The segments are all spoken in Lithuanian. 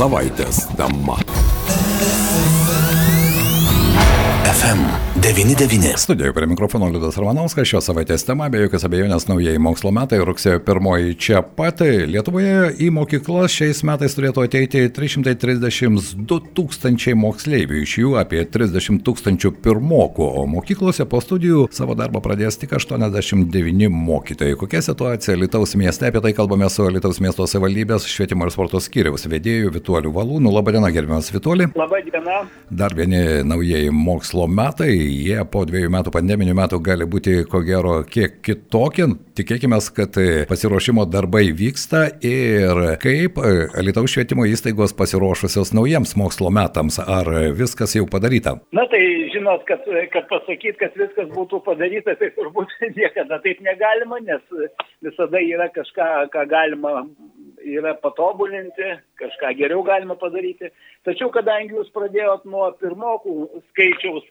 Savaitės tema. FM99. Studijoje prie mikrofono Liudas Ramanauskas, šios savaitės tema, be jokios abejonės, naujieji mokslo metai, rugsėjo pirmoji čia pat. Lietuvoje į mokyklas šiais metais turėtų ateiti 332 tūkstančiai moksleivių, iš jų apie 30 tūkstančių pirmokų, o mokyklose po studijų savo darbą pradės tik 89 mokytojai. Kokia situacija Lietuvos mieste, apie tai kalbame su Lietuvos miesto savivaldybės švietimo ir sporto skyriaus vedėju Vituoliu Valūnu. Labadiena, gerbiamas Vituoli. Labadiena. Dar vieni naujieji mokslo metai, jie po dviejų metų pandeminių metų gali būti ko gero kiek kitokie. Tikėkime, kad pasiruošimo darbai vyksta ir kaip Lietuvos švietimo įstaigos pasiruošusios naujiems mokslo metams, ar viskas jau padaryta? Na tai žinot, kad, kad pasakyti, kad viskas būtų padaryta, tai turbūt niekada taip negalima, nes visada yra kažką, ką galima yra patobulinti, kažką geriau galima padaryti. Tačiau kadangi jūs pradėjot nuo pirmokų skaičiaus,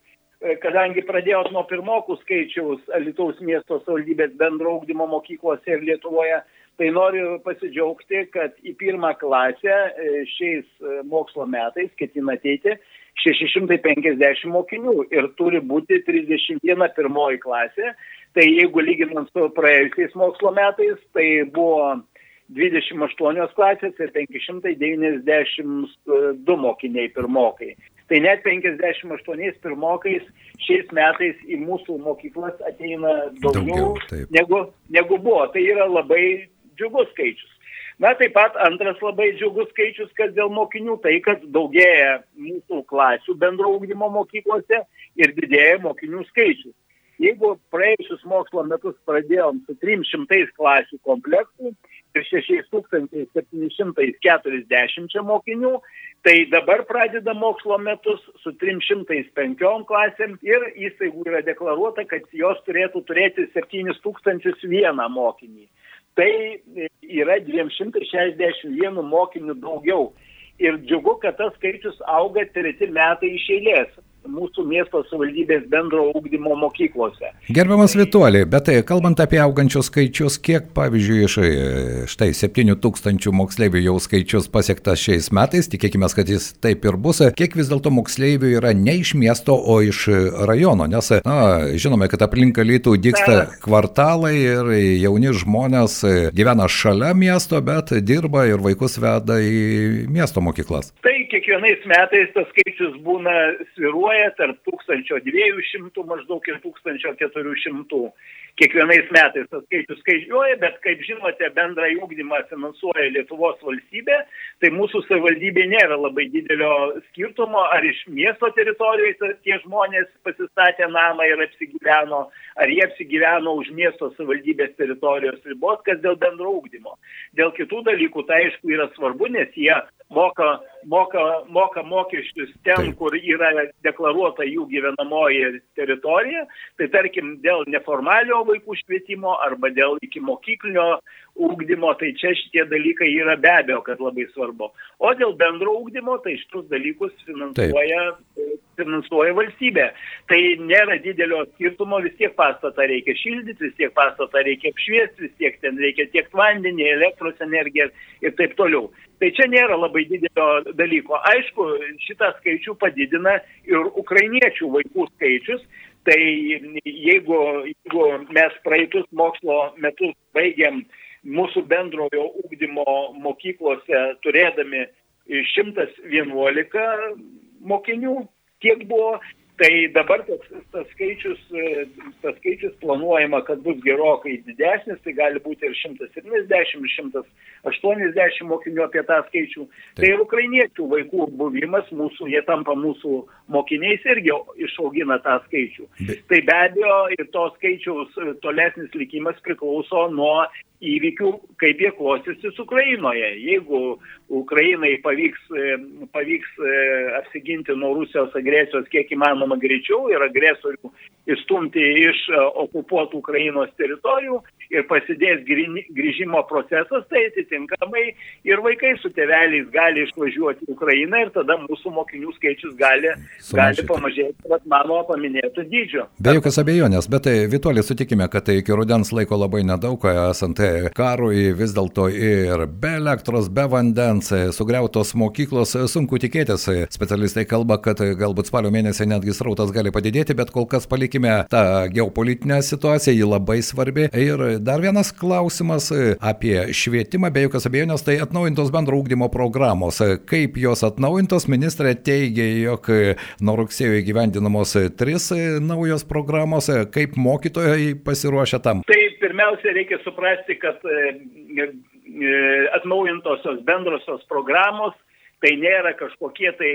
kadangi pradėjot nuo pirmokų skaičiaus Alitaus miesto savivaldybės bendro augdymo mokyklose ir Lietuvoje, tai noriu pasidžiaugti, kad į pirmą klasę šiais mokslo metais ketina ateiti 650 mokinių ir turi būti 31 pirmoji klasė. Tai jeigu lyginant su praėjusiais mokslo metais, tai buvo 28 klasės ir 592 mokiniai pirmokai. Tai net 58 pirmokais šiais metais į mūsų mokyklas ateina daugiau, Daugiau, taip. negu, negu buvo. Tai yra labai džiugus skaičius. Na, taip pat antras labai džiugus skaičius, kas dėl mokinių, tai kad daugėja mūsų klasių bendro ūkdymo mokyklose ir didėja mokinių skaičius. Jeigu praėjusius mokslo metus pradėjom su 300 klasių komplektų ir 6740 mokinių, tai dabar pradeda mokslo metus su 305 klasėm ir įstaigų yra deklaruota, kad jos turėtų turėti 7001 mokinį. Tai yra 261 mokinių daugiau. Ir džiugu, kad tas skaičius auga treti metai iš eilės mūsų miesto savivaldybės bendro ūkdymo mokyklose. Gerbiamas Vituolį, bet tai kalbant apie augančius skaičius, kiek, pavyzdžiui, iš e, štai 7 tūkstančių moksleivių jau skaičius pasiektas šiais metais, tikėkime, kad jis taip ir bus, kiek vis dėlto moksleivių yra ne iš miesto, o iš rajono, nes, na, žinome, kad aplink Lytų dyksta kvartalai ir jauni žmonės gyvena šalia miesto, bet dirba ir vaikus veda į miesto mokyklas. Tai kiekvienais metais tas skaičius būna sviruoja tarp 1200 maždaug ir 1400. Kiekvienais metais tas skaičius skaičiuoja, bet kaip žinote, bendrą ūkdymą finansuoja Lietuvos valstybė, tai mūsų savivaldybė nėra labai didelio skirtumo, ar iš miesto teritorijos tie žmonės pasistatė namą ir apsigyveno, ar jie apsigyveno už miesto savivaldybės teritorijos ribos, kas dėl bendro ūkdymo. Dėl kitų dalykų tai aišku yra svarbu, nes jie moka, moka, moka mokesčius ten, Taip. kur yra deklaruota jų gyvenamoji teritorija. Tai tarkim, dėl neformalio vaikų švietimo arba dėl iki mokyklinio ūkdymo, tai čia šitie dalykai yra be abejo, kad labai svarbu. O dėl bendro ūkdymo, tai šitus dalykus finansuoja, finansuoja valstybė. Tai nėra didelio skirtumo, vis tiek pastatą reikia šildyti, vis tiek pastatą reikia apšviesti, vis tiek ten reikia tiek vandenį, elektros energiją ir taip toliau. Tai čia nėra labai didelio dalyko. Aišku, šitą skaičių padidina ir ukrainiečių vaikų skaičius. Tai jeigu, jeigu mes praeitus mokslo metus baigiam mūsų bendrojo ūkdymo mokyklose turėdami 111 mokinių, tiek buvo, tai dabar tas, tas, skaičius, tas skaičius planuojama, kad bus gerokai didesnis, tai gali būti ir 170, 180 mokinių apie tą skaičių. Taip. Tai ukrainiečių vaikų buvimas mūsų, jie tampa mūsų mokiniais irgi išaugina tą skaičių. Be- Tai be abejo ir to skaičiaus tolesnis likimas priklauso nuo įvykių, kaip jie klostysis Ukrainoje. Jeigu Ukrainai pavyks, e, pavyks e, apsiginti nuo Rusijos agresijos kiek įmanoma greičiau ir agresorių išstumti iš e, okupuotų Ukrainos teritorijų ir pasidės grįžimo procesas, tai atitinkamai ir vaikai su tėveliais gali išvažiuoti į Ukrainą ir tada mūsų mokinių skaičius gali, gali pamažėti, vat mano paminėtų dydžio. Be jokios abejonės, bet tai Vituolį sutikime, kad tai iki rudens laiko labai nedaug, esant karui vis dėlto ir be elektros, be vandens, sugriautos mokyklos, sunku tikėtis. Specialistai kalba, kad galbūt spalio mėnesį netgi srautas gali padidėti, bet kol kas palikime tą geopolitinę situaciją, ji labai svarbi. Ir dar vienas klausimas apie švietimą, be jokios abejonės, tai atnaujintos bendro ūkdymo programos. Kaip jos atnaujintos, ministrė teigia, jog nuo rugsėjo įgyvendinamos tris naujos programos, kaip mokytojai pasiruošę tam. Tai pirmiausia, reikia suprasti, kad e, e, atnaujintosios bendrosios programos tai nėra kažkokie tai,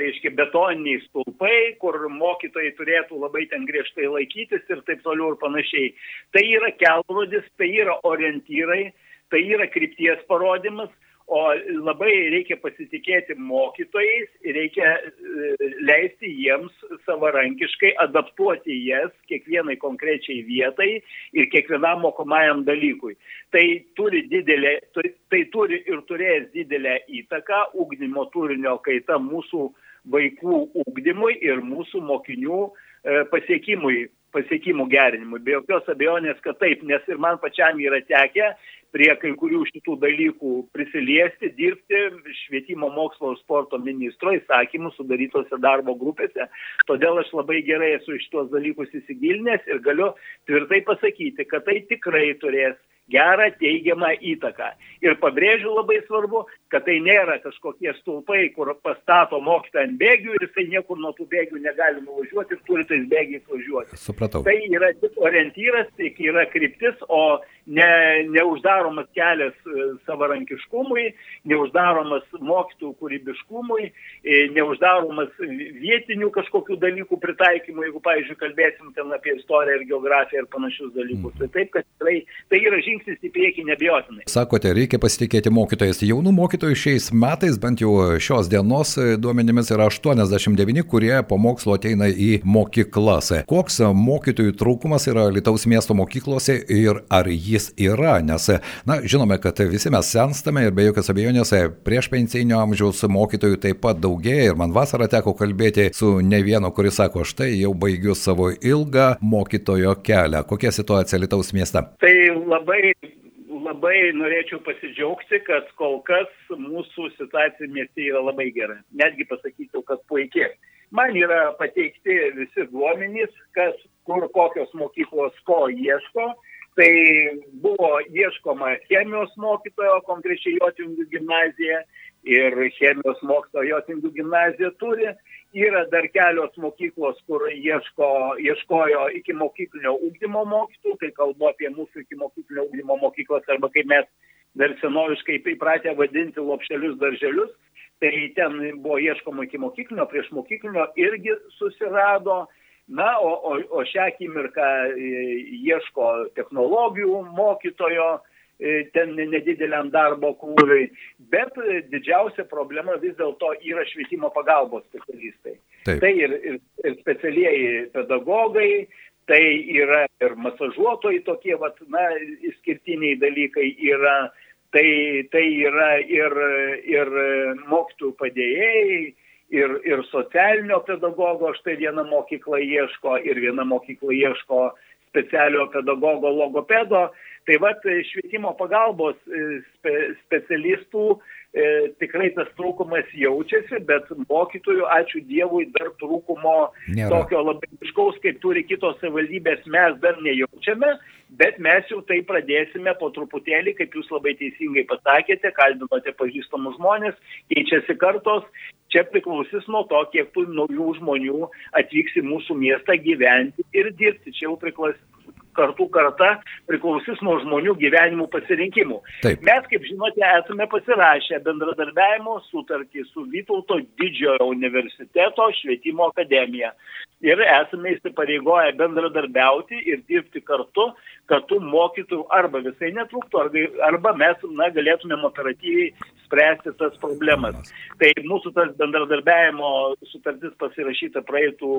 reiškia, betoniniai stulpai, kur mokytojai turėtų labai ten griežtai laikytis ir taip toliau ir panašiai. Tai yra kelrodis, tai yra orientyrai, tai yra krypties parodimas, o labai reikia pasitikėti mokytojais reikia e, leisti jiems savarankiškai adaptuoti jas kiekvienai konkrečiai vietai ir kiekvienam mokomajam dalykui. Tai turi, didelė, tai, tai turi ir turės didelę įtaką ugdymo turinio kaita mūsų vaikų ugdymui ir mūsų mokinių e, pasiekimui pasiekimų gerinimui. Be jokios abejonės, kad taip, nes ir man pačiam yra tekę prie kai kurių šitų dalykų prisiliesti, dirbti švietimo mokslo ir sporto ministro įsakymų sudarytose darbo grupėse. Todėl aš labai gerai esu iš tuos dalykus įsigilinęs ir galiu tvirtai pasakyti, kad tai tikrai turės gerą teigiamą įtaką. Ir pabrėžiu labai svarbu, kad tai nėra kažkokie stulpai, kur pastato mokytą ant bėgių ir jisai niekur nuo tų bėgių negali nuvažiuoti ir turi tais bėgiais važiuoti. Supratau. Tai yra tik orientyras, tik yra kryptis, o ne, neuždaromas kelias e, savarankiškumui, neuždaromas mokytojų kūrybiškumui, e, neuždaromas vietinių kažkokių dalykų pritaikymui, jeigu, pavyzdžiui, kalbėsim ten apie istoriją ir geografiją ir panašius dalykus. Mm. Tai taip, kad tai, tai yra žingsnis žingsnis į priekį nebijotinai. Sakote, reikia pasitikėti mokytojais. Jaunų mokytojų šiais metais, bent jau šios dienos duomenimis, yra 89, kurie po mokslo ateina į mokyklas. Koks mokytojų trūkumas yra Lietuvos miesto mokyklose ir ar jis yra? Nes, na, žinome, kad visi mes senstame ir be jokios abejonės prieš pensinio amžiaus mokytojų taip pat daugėja ir man vasarą teko kalbėti su ne vienu, kuris sako, štai jau baigiu savo ilgą mokytojo kelią. Kokia situacija Lietuvos mieste? Tai labai labai, labai norėčiau pasidžiaugti, kad kol kas mūsų situacija mieste yra labai gera. Netgi pasakyčiau, kad puikiai. Man yra pateikti visi duomenys, kas, kur kokios mokyklos ko ieško. Tai buvo ieškoma chemijos mokytojo, konkrečiai Jotvingių gimnazija ir chemijos mokytojo Jotvingių gimnazija turi yra dar kelios mokyklos, kur ieško, ieškojo iki mokyklinio ūkdymo mokytų, kai kalbu apie mūsų iki mokyklinio ūkdymo mokyklas arba kaip mes dar senoviškai įpratę vadinti lopšelius darželius, tai ten buvo ieškoma iki mokyklinio, prieš mokyklinio irgi susirado. Na, o, o, o šią akimirką e, ieško technologijų mokytojo, ten nedideliam darbo krūviui, bet didžiausia problema vis dėlto yra švietimo pagalbos specialistai. Taip. Tai ir, ir, ir specialieji pedagogai, tai yra ir masažuotojai tokie, vat, na, išskirtiniai dalykai yra, tai, tai yra ir, ir mokytojų padėjėjai, ir, ir socialinio pedagogo, štai viena mokykla ieško, ir viena mokykla ieško specialio pedagogo logopedo. Tai vad švietimo pagalbos e, spe, specialistų e, tikrai tas trūkumas jaučiasi, bet mokytojų, ačiū Dievui, dar trūkumo Nėra. tokio labai iškaus, kaip turi kitos savivaldybės, mes dar nejaučiame, bet mes jau tai pradėsime po truputėlį, kaip jūs labai teisingai pasakėte, kalbinote pažįstamus žmonės, keičiasi kartos, čia priklausys nuo to, kiek tų naujų žmonių atvyks į mūsų miestą gyventi ir dirbti. Čia jau priklausys kartų karta priklausys nuo žmonių gyvenimų pasirinkimų. Taip. Mes, kaip žinote, esame pasirašę bendradarbiavimo sutartį su Vytauto didžiojo universiteto švietimo akademija. Ir esame įsipareigoję bendradarbiauti ir dirbti kartu, kad tų mokytojų arba visai netrūktų, arba mes na, galėtumėm operatyviai spręsti tas problemas. Tai mūsų tas bendradarbiavimo sutartis pasirašyta praeitų,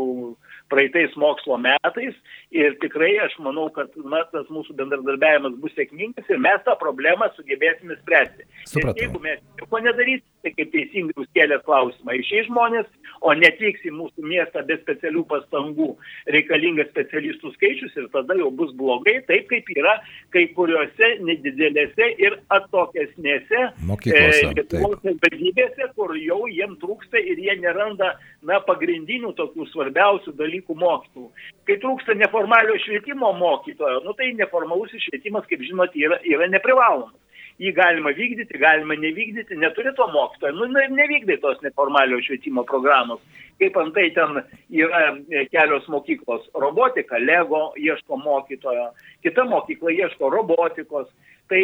praeitais mokslo metais ir tikrai aš manau, kad na, tas mūsų bendradarbiavimas bus sėkmingas ir mes tą problemą sugebėsime spręsti. Supratau. Ir jeigu mes nieko nedarysime, tai kaip teisingai jūs kėlėt klausimą, išėjai žmonės, o netvyks į mūsų miestą be specialių pastangų reikalingas specialistų skaičius ir tada jau bus blogai, taip kaip yra kai kuriuose nedidelėse ir atokesnėse Mokyklose, Lietuvos savivaldybėse, kur jau jiem trūksta ir jie neranda na, pagrindinių tokių svarbiausių dalykų mokytų. Kai trūksta neformalio švietimo mokytojo, nu, tai neformalusis švietimas, kaip žinot, yra, yra neprivalomas. Jį galima vykdyti, galima nevykdyti, neturi to mokytojo, nu ir nevykdai tos neformalio švietimo programos. Kaip antai ten yra e, kelios mokyklos - robotika, Lego ieško mokytojo, kita mokykla ieško robotikos, tai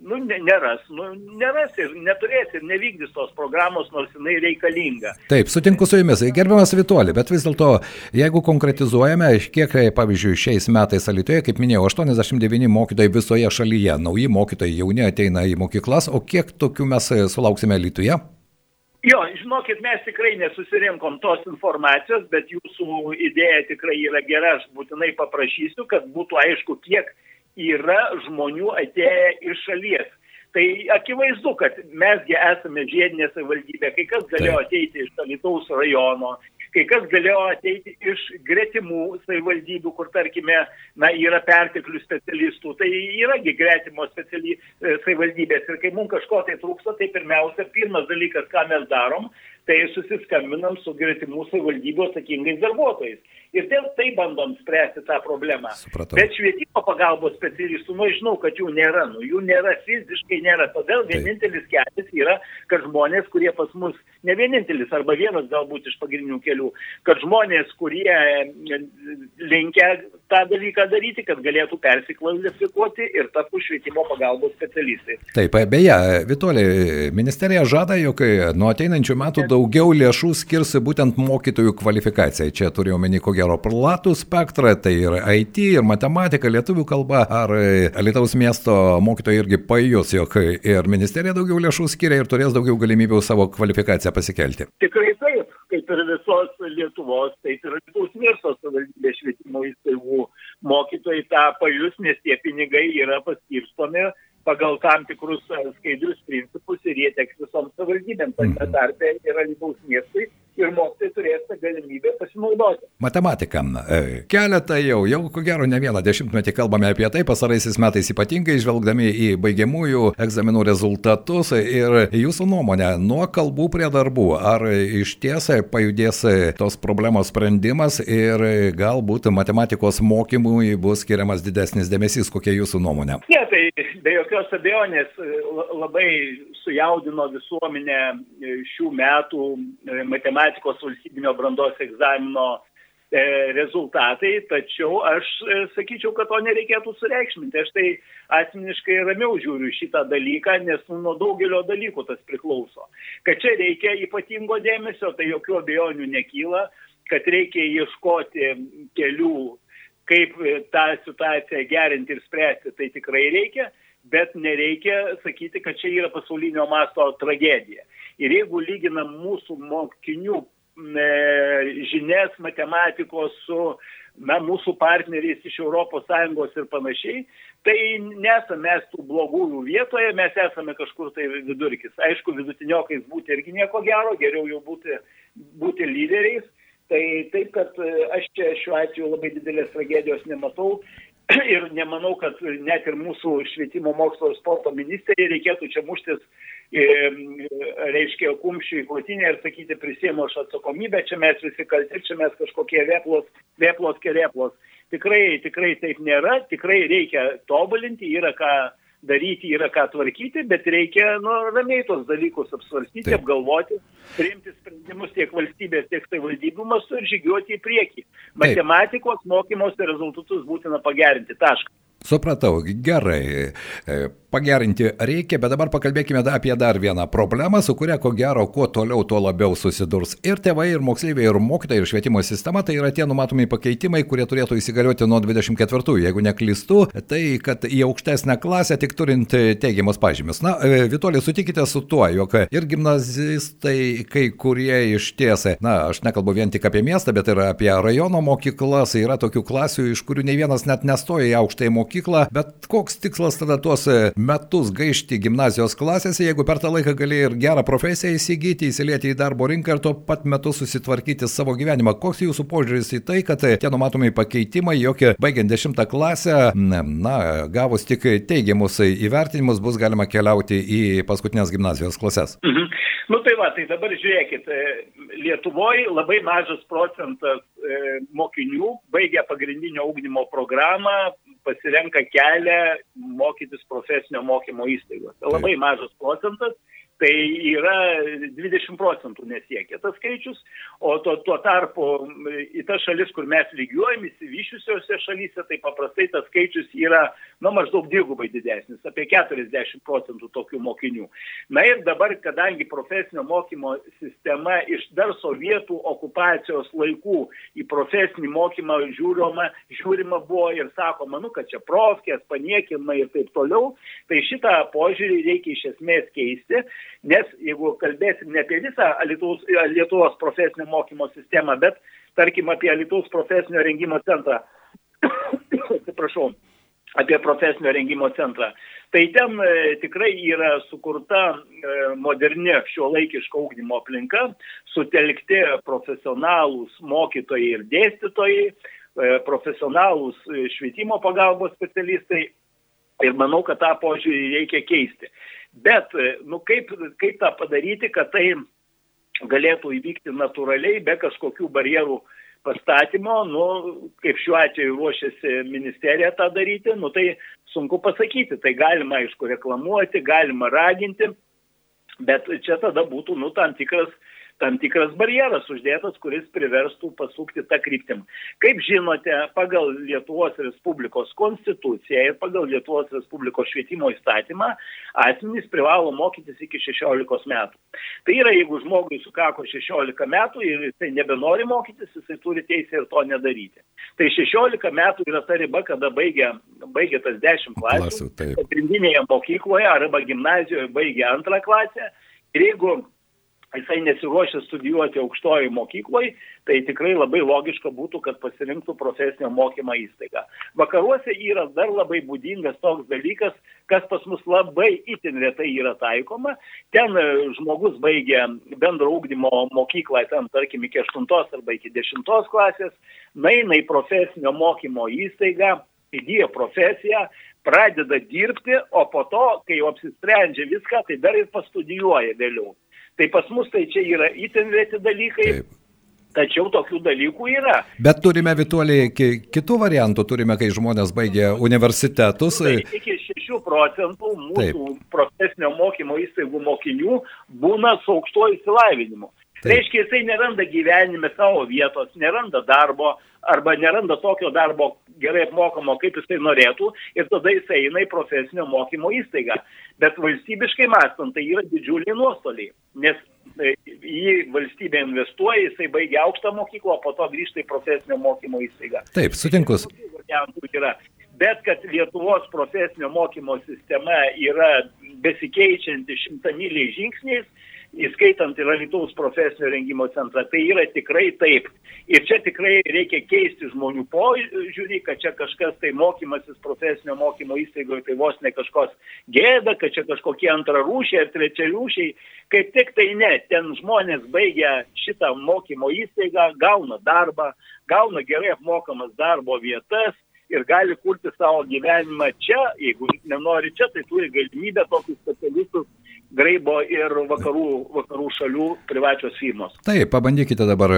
nu, neras, nu, neras ir neturės ir nevykdys tos programos, nors jinai reikalinga. Taip, sutinku su jumis, gerbiamas Vitoli, bet vis dėlto, jeigu konkretizuojame, kiek, pavyzdžiui, šiais metais Alitoje, kaip minėjau, 89 mokytojai visoje šalyje, nauji mokytojai jauni ateina į mokyklas, o kiek tokių mes sulauksime Lietuvoje? Jo, žinokit, mes tikrai nesusirinkom tos informacijos, bet jūsų idėja tikrai yra gera, aš būtinai paprašysiu, kad būtų aišku, kiek yra žmonių atėję iš šalies. Tai akivaizdu, kad mesgi esame žiedinė savivaldybė, kai kas galėjo ateiti iš Alitaus rajono, kai kas galėjo ateiti iš gretimų savivaldybių, kur tarkime, na, yra perteklių specialistų, tai yragi gretimos speciali, savivaldybės. Ir kai mums kažko tai trūksta, tai pirmiausia, pirmas dalykas, ką mes darom, tai susiskambinam su gretimų savivaldybių atsakingais darbuotojais. Ir dėl tai bandom spręsti tą problemą. Supratau. Bet švietimo pagalbos specialistų, nu, žinau, kad jų nėra, nu, jų nėra, fiziškai nėra. Todėl vienintelis kelias yra, kad žmonės, kurie pas mus, ne vienintelis, arba vienas galbūt iš pagrindinių kelių, kad žmonės, kurie linkia tą dalyką daryti, kad galėtų persikvalifikuoti ir taptų švietimo pagalbos specialistai. Taip, beje, Vitolė, ministerija žada, jog nuo ateinančių metų daugiau lėšų skirs būtent mokytojų kvalifikacijai. Čia turiu omeny, ko gero, platų spektrą, tai ir IT, ir matematika, lietuvių kalba, ar Lietuvos miesto mokytojai irgi pajus, jog ir ministerija daugiau lėšų skiria ir turės daugiau galimybių savo kvalifikaciją pasikelti. Tikrai taip, kaip ir visos Lietuvos, taip ir Lietuvos miesto savivaldybės švietimo tą pajus, nes tie pinigai yra paskirstomi pagal tam tikrus skaidrius principus ir jie teks visoms savivaldybėms, tame tarpe yra Lietuvos miestui ir mokytojai turės tą galimybę pasinaudoti. Matematika. Keletą jau, jau ko gero ne vieną dešimtmetį kalbame apie tai, pasaraisiais metais ypatingai žvelgdami į baigiamųjų egzaminų rezultatus ir jūsų nuomonę, nuo kalbų prie darbų, ar iš tiesai pajudės tos problemos sprendimas ir galbūt matematikos mokymui bus skiriamas didesnis dėmesys, kokia jūsų nuomonė? Ne, tai jokios abejonės labai sujaudino visuomenę šių metų matematikos valstybinio brandos egzamino rezultatai, tačiau aš sakyčiau, kad to nereikėtų sureikšminti. Aš tai asmeniškai ramiau žiūriu šitą dalyką, nes nu, nuo daugelio dalykų tas priklauso. Kad čia reikia ypatingo dėmesio, tai jokių abejonių nekyla, kad reikia ieškoti kelių, kaip tą situaciją gerinti ir spręsti, tai tikrai reikia, bet nereikia sakyti, kad čia yra pasaulinio masto tragedija. Ir jeigu lyginam mūsų mokinių žinias matematikos su na, mūsų partneriais iš ES ir panašiai, tai nesame mes tų blogųjų vietoje, mes esame kažkur tai vidurkis. Aišku, vidutiniokais būti irgi nieko gero, geriau jau būti, būti lyderiais. Tai taip, kad aš čia šiuo atveju labai didelės tragedijos nematau ir nemanau, kad net ir mūsų švietimo mokslo ir sporto ministerijai reikėtų čia muštis, reiškia, kumščių į krūtinę ir sakyti, prisėmu aš atsakomybę, čia mes visi kalti, čia mes kažkokie vėplos, vėplos, kerėplos. Tikrai, tikrai taip nėra, tikrai reikia tobulinti, yra ką daryti, yra ką tvarkyti, bet reikia nu, ramiai tos dalykus apsvarstyti, Taip. apgalvoti, priimti sprendimus tiek valstybės, tiek savivaldybių mastu ir žygiuoti į priekį. Matematikos mokymosi rezultatus būtina pagerinti. Taškas. Supratau, gerai. E, pagerinti reikia, bet dabar pakalbėkime apie dar vieną problemą, su kuria ko gero, kuo toliau, tuo labiau susidurs ir tėvai, ir moksleiviai, ir mokytojai, ir švietimo sistema. Tai yra tie numatomi pakeitimai, kurie turėtų įsigalioti nuo 24. Jeigu neklystu, tai kad į aukštesnę klasę tik turint teigiamas pažymis. Na, e, Vitolį, sutikite su tuo, jog ir gimnazistai, kai kurie iš tiesai, na, aš nekalbu vien tik apie miestą, bet ir apie rajono mokyklas, yra tokių klasių, iš kurių ne vienas net nestoja į aukštąją mokyklą, bet koks tikslas tada tuos metus gaišti gimnazijos klasėse, jeigu per tą laiką gali ir gerą profesiją įsigyti, įsilieti į darbo rinką ir tuo pat metu susitvarkyti savo gyvenimą. Koks jūsų požiūris į tai, kad tie numatomi pakeitimai, jog baigiant 10 klasę, na, gavus tik teigiamus įvertinimus, bus galima keliauti į paskutinės gimnazijos klases? Mhm. Nu tai va, tai dabar žiūrėkit, Lietuvoje labai mažas procentas mokinių baigia pagrindinio ūkdymo programą, pasirenka kelią mokytis profesinio mokymo įstaigose. Labai mažas procentas tai yra 20 procentų nesiekia tas skaičius, o tuo, tuo tarpu į tas šalis, kur mes lygiuojam, įsivyšiusiose šalyse, tai paprastai tas skaičius yra, nu, maždaug dvigubai didesnis, apie 40 procentų tokių mokinių. Na ir dabar, kadangi profesinio mokymo sistema iš dar sovietų okupacijos laikų į profesinį mokymą žiūrima, žiūrima buvo ir sakoma, nu, kad čia profkės, paniekimai ir taip toliau, tai šitą požiūrį reikia iš esmės keisti Nes jeigu kalbėsim ne apie visą Lietuvos, Lietuvos profesinio mokymo sistemą, bet tarkim apie Lietuvos profesinio rengimo centrą, atsiprašau, apie profesinio rengimo centrą, tai ten e, tikrai yra sukurta e, moderni šio laikiško ūkdymo aplinka, sutelkti profesionalūs mokytojai ir dėstytojai, e, profesionalūs švietimo pagalbos specialistai. Ir manau, kad tą požiūrį reikia keisti. Bet, e, nu, kaip, kaip tą padaryti, kad tai galėtų įvykti natūraliai, be kažkokių barjerų pastatymo, nu, kaip šiuo atveju ruošiasi ministerija tą daryti, nu, tai sunku pasakyti. Tai galima, aišku, reklamuoti, galima raginti, bet čia tada būtų, nu, tam tikras tam tikras barjeras uždėtas, kuris priverstų pasukti tą kryptim. Kaip žinote, pagal Lietuvos Respublikos konstituciją ir pagal Lietuvos Respublikos švietimo įstatymą asmenys privalo mokytis iki 16 metų. Tai yra, jeigu žmogui sukako 16 metų ir jisai nebenori mokytis, jisai turi teisę ir to nedaryti. Tai 16 metų yra ta riba, kada baigia, baigia tas 10 klasių. Pagrindinėje mokykloje arba gimnazijoje baigia antrą klasę. Ir jeigu jisai nesiruošia studijuoti aukštojai mokyklai, tai tikrai labai logiška būtų, kad pasirinktų profesinio mokymo įstaigą. Vakaruose yra dar labai būdingas toks dalykas, kas pas mus labai itin retai yra taikoma. Ten e, žmogus baigia bendro ūkdymo mokyklą, ten tarkim iki 8 arba iki 10 klasės, naina į profesinio mokymo įstaigą, įgyja profesiją, pradeda dirbti, o po to, kai jau apsisprendžia viską, tai dar ir pastudijuoja vėliau. Tai pas mus tai čia yra itin reti dalykai. Taip. Tačiau tokių dalykų yra. Bet turime, Vituoliai, kitų variantų. Turime, kai žmonės baigia universitetus. Tai iki 6 procentų mūsų Taip. profesinio mokymo įstaigų mokinių būna su aukštuoju įsilavinimu. Taip. Reiškia, jisai neranda gyvenime savo vietos, neranda darbo arba neranda tokio darbo gerai apmokamo, kaip jisai norėtų ir tada jisai eina į profesinio mokymo įstaigą. Bet valstybiškai mąstant, tai yra didžiuliai nuostoliai, nes e, į valstybę investuoja, jisai baigia aukštą mokyklą, po to grįžta į profesinio mokymo įstaigą. Taip, sutinkus. Bet kad Lietuvos profesinio mokymo sistema yra besikeičianti šimtamiliai žingsniais, įskaitant ir Lietuvos profesinio rengimo centrą, tai yra tikrai taip. Ir čia tikrai reikia keisti žmonių požiūrį, kad čia kažkas tai mokymasis profesinio mokymo įstaigoje tai vos ne kažkos gėda, kad čia kažkokie antrarūšiai ar trečiarūšiai. Kaip tik tai ne, ten žmonės baigia šitą mokymo įstaigą, gauna darbą, gauna gerai apmokamas darbo vietas ir gali kurti savo gyvenimą čia, jeigu nenori čia, tai turi galimybę tokius specialistus graibo ir vakarų, vakarų šalių privačios firmos. Taip, pabandykite dabar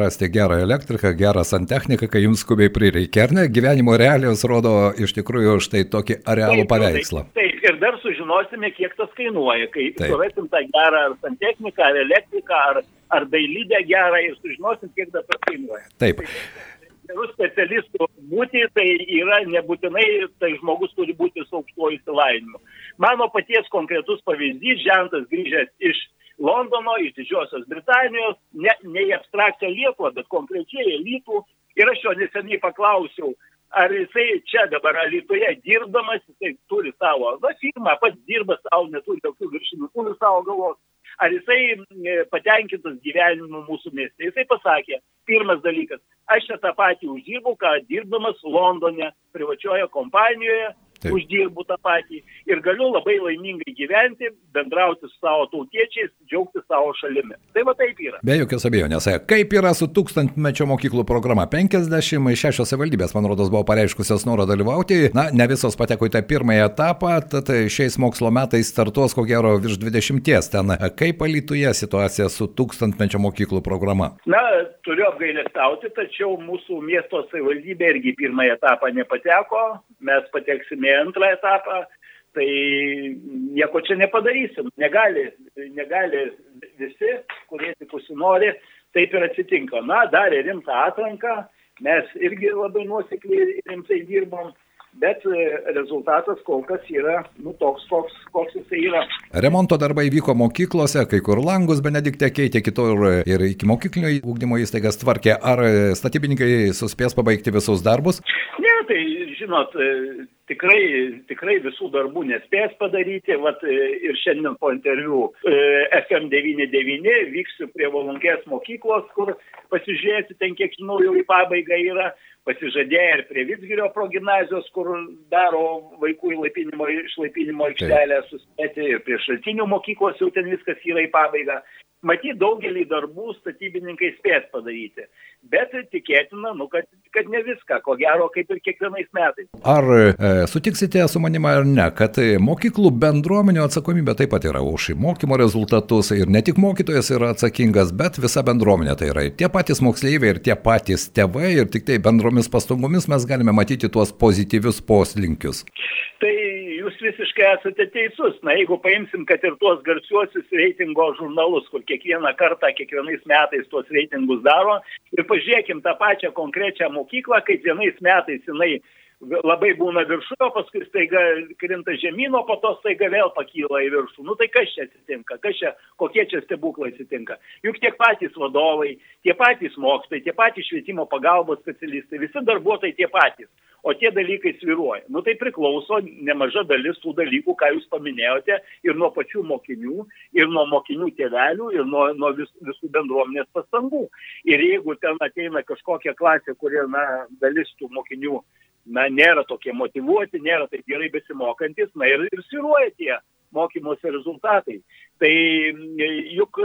rasti gerą elektriką, gerą santechniką, kai jums skubiai prireikia, ar ne? Gyvenimo realijos rodo iš tikrųjų štai tokį realų taip, paveikslą. Taip, taip, ir dar sužinosime, kiek tas kainuoja, kai surasim tą gerą ar santechniką, ar elektriką, ar, ar dailydę gerą ir sužinosim, kiek tas kainuoja. Taip. taip. Gerų specialistų būti, tai yra nebūtinai, tai žmogus turi būti su aukštuoju įsilavinimu. Mano paties konkretus pavyzdys, žentas grįžęs iš Londono, iš Didžiosios Britanijos, ne, ne į abstrakciją Lietuvą, bet konkrečiai į Lytų. Ir aš jo neseniai paklausiau, ar jisai čia dabar Lietuvoje dirbdamas, jisai turi savo, na, firmą, pats dirba savo, neturi jokių viršinų, turi savo galvos. Ar jisai e, patenkintas gyvenimu mūsų mieste? Jisai pasakė, pirmas dalykas, aš čia tą patį uždirbu, ką dirbdamas Londone, privačioje kompanijoje, Taip. uždirbu tą patį ir galiu labai laimingai gyventi, bendrauti su savo tautiečiais, džiaugti savo šalimi. Tai va taip yra. Be jokios abejonės. Kaip yra su tūkstantmečio mokyklų programa? 56 savivaldybės, man rodos, buvo pareiškusios norą dalyvauti. Na, ne visos pateko į tą pirmąją etapą, tad šiais mokslo metais startuos ko gero virš 20 ten. Kaip alytuje situacija su tūkstantmečio mokyklų programa? Na, turiu apgailestauti, tačiau mūsų miesto savivaldybė irgi pirmąją etapą nepateko. Mes pateksime į antrą etapą, tai nieko čia nepadarysim. Negali, negali visi, kurie tik užsinori, taip ir atsitinka. Na, darė rimtą atranką, mes irgi labai nuosekliai rimtai dirbom bet e, rezultatas kol kas yra nu, toks, koks, koks jisai yra. Remonto darbai vyko mokyklose, kai kur langus Benediktė keitė, kitur ir iki mokyklinio ūkdymo įstaigas tvarkė. Ar statybininkai suspės pabaigti visus darbus? Ne, tai žinot, e, tikrai, tikrai visų darbų nespės padaryti. Vat, e, ir šiandien po interviu FM99 vyksiu prie Valankės mokyklos, kur pasižiūrėsiu ten, kiek žinau, jau į pabaigą yra pasižadėję ir prie Vitsgirio progymnazijos, kur daro vaikų išlaipinimo aikštelę suspėti ir prie šaltinių mokyklos jau ten viskas yra į pabaigą. Matyt, daugelį darbų statybininkai spės padaryti, bet tikėtina, nu, kad, kad ne viską, ko gero, kaip ir kiekvienais metais. Ar e, sutiksite su manima ar ne, kad mokyklų bendruomenio atsakomybė taip pat yra už mokymo rezultatus ir ne tik mokytojas yra atsakingas, bet visa bendruomenė tai yra ir tie patys moksleiviai, ir tie patys tėvai, ir tik tai bendromis pastangomis mes galime matyti tuos pozityvius poslinkius. Tai jūs visiškai esate teisus. Na, jeigu paimsim, kad ir tuos garsiuosius reitingo žurnalus, kur kiekvieną kartą, kiekvienais metais tuos reitingus daro, ir pažiūrėkim tą pačią konkrečią mokyklą, kaip vienais metais jinai labai būna viršuje, paskui staiga krinta žemyno, po to staiga vėl pakyla į viršų. Nu tai kas čia atsitinka, kas čia, kokie čia stebuklai atsitinka. Juk tiek patys vadovai, tie patys mokytojai, tie patys švietimo pagalbos specialistai, visi darbuotojai tie patys o tie dalykai sviruoja. Nu tai priklauso nemaža dalis tų dalykų, ką jūs paminėjote, ir nuo pačių mokinių, ir nuo mokinių tėvelių, ir nuo, nuo vis, visų bendruomenės pastangų. Ir jeigu ten ateina kažkokia klasė, kurie, na, dalis tų mokinių, na, nėra tokie motivuoti, nėra taip gerai besimokantis, na ir, ir sviruoja tie mokymosi rezultatai. Tai juk,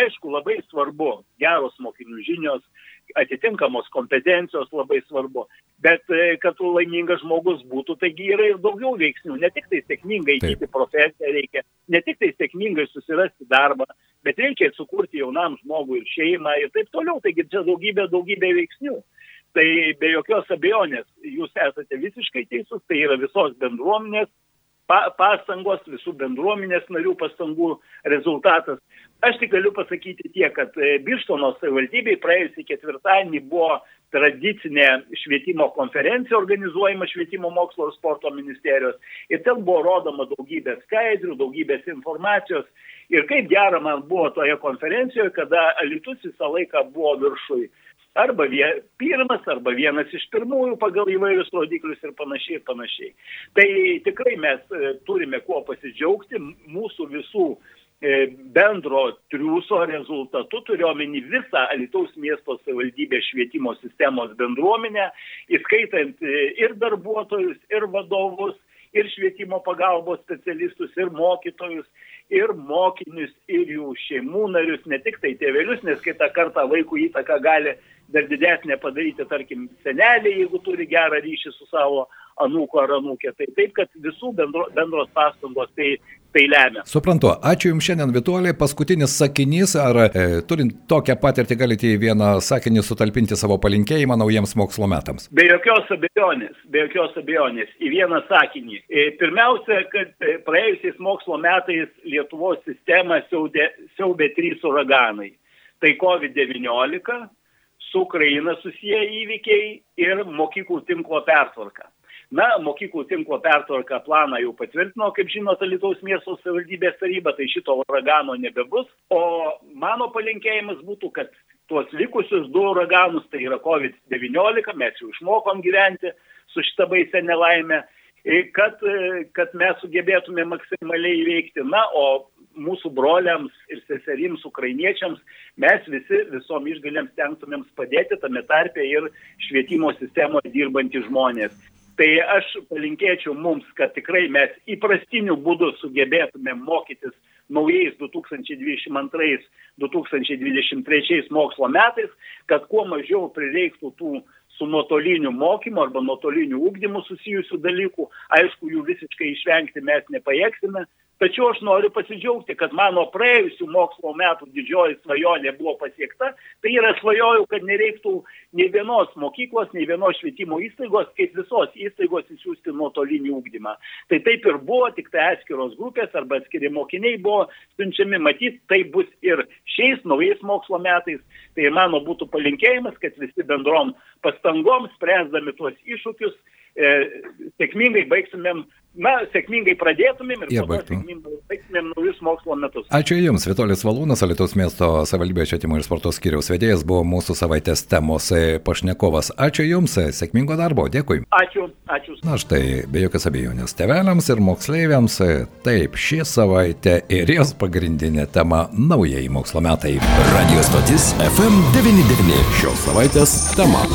aišku, labai svarbu geros mokinių žinios, atitinkamos kompetencijos labai svarbu. Bet e, kad laimingas žmogus būtų, taigi yra ir daugiau veiksnių. Ne tik tai sėkmingai įgyti profesiją reikia, ne tik tai sėkmingai susirasti darbą, bet reikia sukurti jaunam žmogui ir šeimą ir taip toliau. Taigi čia daugybė, daugybė veiksnių. Tai be jokios abejonės, jūs esate visiškai teisus, tai yra visos bendruomenės pa, pastangos, visų bendruomenės narių pastangų rezultatas. Aš tik galiu pasakyti tiek, kad e, Birštono savivaldybei praėjusį ketvirtadienį buvo tradicinė švietimo konferencija organizuojama švietimo mokslo ir sporto ministerijos. Ir ten buvo rodoma daugybė skaidrių, daugybės informacijos. Ir kaip gera man buvo toje konferencijoje, kada Alitus visą laiką buvo viršui. Arba vie, pirmas, arba vienas iš pirmųjų pagal įvairius rodiklius ir panašiai ir panašiai. Tai tikrai mes e, turime kuo pasidžiaugti, mūsų visų E, bendro triūso rezultatu, turiuomenį visą Alitaus miesto savivaldybės švietimo sistemos bendruomenę, įskaitant e, ir darbuotojus, ir vadovus, ir švietimo pagalbos specialistus, ir mokytojus, ir mokinius, ir jų šeimų narius, ne tik tai tėvelius, nes kitą kartą vaikų įtaką gali dar didesnė padaryti, tarkim, seneliai, jeigu turi gerą ryšį su savo anūko ar anūkė. Tai taip, kad visų bendro, bendros pastangos tai tai lemia. Suprantu. Ačiū Jums šiandien, Vituoliai. Paskutinis sakinys, ar e, turint tokią patirtį galite į vieną sakinį sutalpinti savo palinkėjimą naujiems mokslo metams? Be jokios abejonės, be jokios abejonės. Į vieną sakinį. E, pirmiausia, kad e, praėjusiais mokslo metais Lietuvos sistemą siaubė, siaubė trys uraganai. Tai COVID-19, su Ukraina susiję įvykiai ir mokyklų tinklo pertvarka. Na, mokyklų tinklo pertvarką planą jau patvirtino, kaip žinote, Lietuvos miesto savivaldybės taryba, tai šito uragano nebebus. O mano palinkėjimas būtų, kad tuos likusius du uraganus, tai yra COVID-19, mes jau išmokom gyventi su šitą baisę nelaimę, kad, kad mes sugebėtume maksimaliai įveikti. Na, o mūsų broliams ir seserims ukrainiečiams mes visi visom išgalėms tenktumėms padėti tame tarpe ir švietimo sistemoje dirbantys žmonės. Tai aš palinkėčiau mums, kad tikrai mes įprastiniu būdu sugebėtume mokytis naujais 2022-2023 mokslo metais, kad kuo mažiau prireiktų tų su nuotoliniu mokymu arba nuotoliniu ūkdymu susijusių dalykų. Aišku, jų visiškai išvengti mes nepajėgsime, Tačiau aš noriu pasidžiaugti, kad mano praėjusių mokslo metų didžioji svajonė buvo pasiekta. Tai yra svajojau, kad nereiktų nei vienos mokyklos, nei vienos švietimo įstaigos, kaip visos įstaigos įsiųsti nuotolinį ūkdymą. Tai taip ir buvo, tik tai atskiros grupės arba atskiri mokiniai buvo siunčiami. Matyt, tai bus ir šiais naujais mokslo metais. Tai mano būtų palinkėjimas, kad visi bendrom pastangom, spręsdami tuos iššūkius, e, sėkmingai baigtumėm na, sėkmingai pradėtumėm ir sėkmingai baigtumėm naujus mokslo metus. Ačiū Jums, Vitolis Valūnas, Alitos miesto savivaldybės švietimo ir sporto skyriaus vedėjas, buvo mūsų savaitės temos pašnekovas. Ačiū Jums, sėkmingo darbo, dėkui. Ačiū, ačiū. Na štai, be jokios abejonės, teveliams ir moksleiviams, taip, šį savaitę ir jos pagrindinė tema - naujieji mokslo metai. Radio stotis FM99 šios savaitės tema.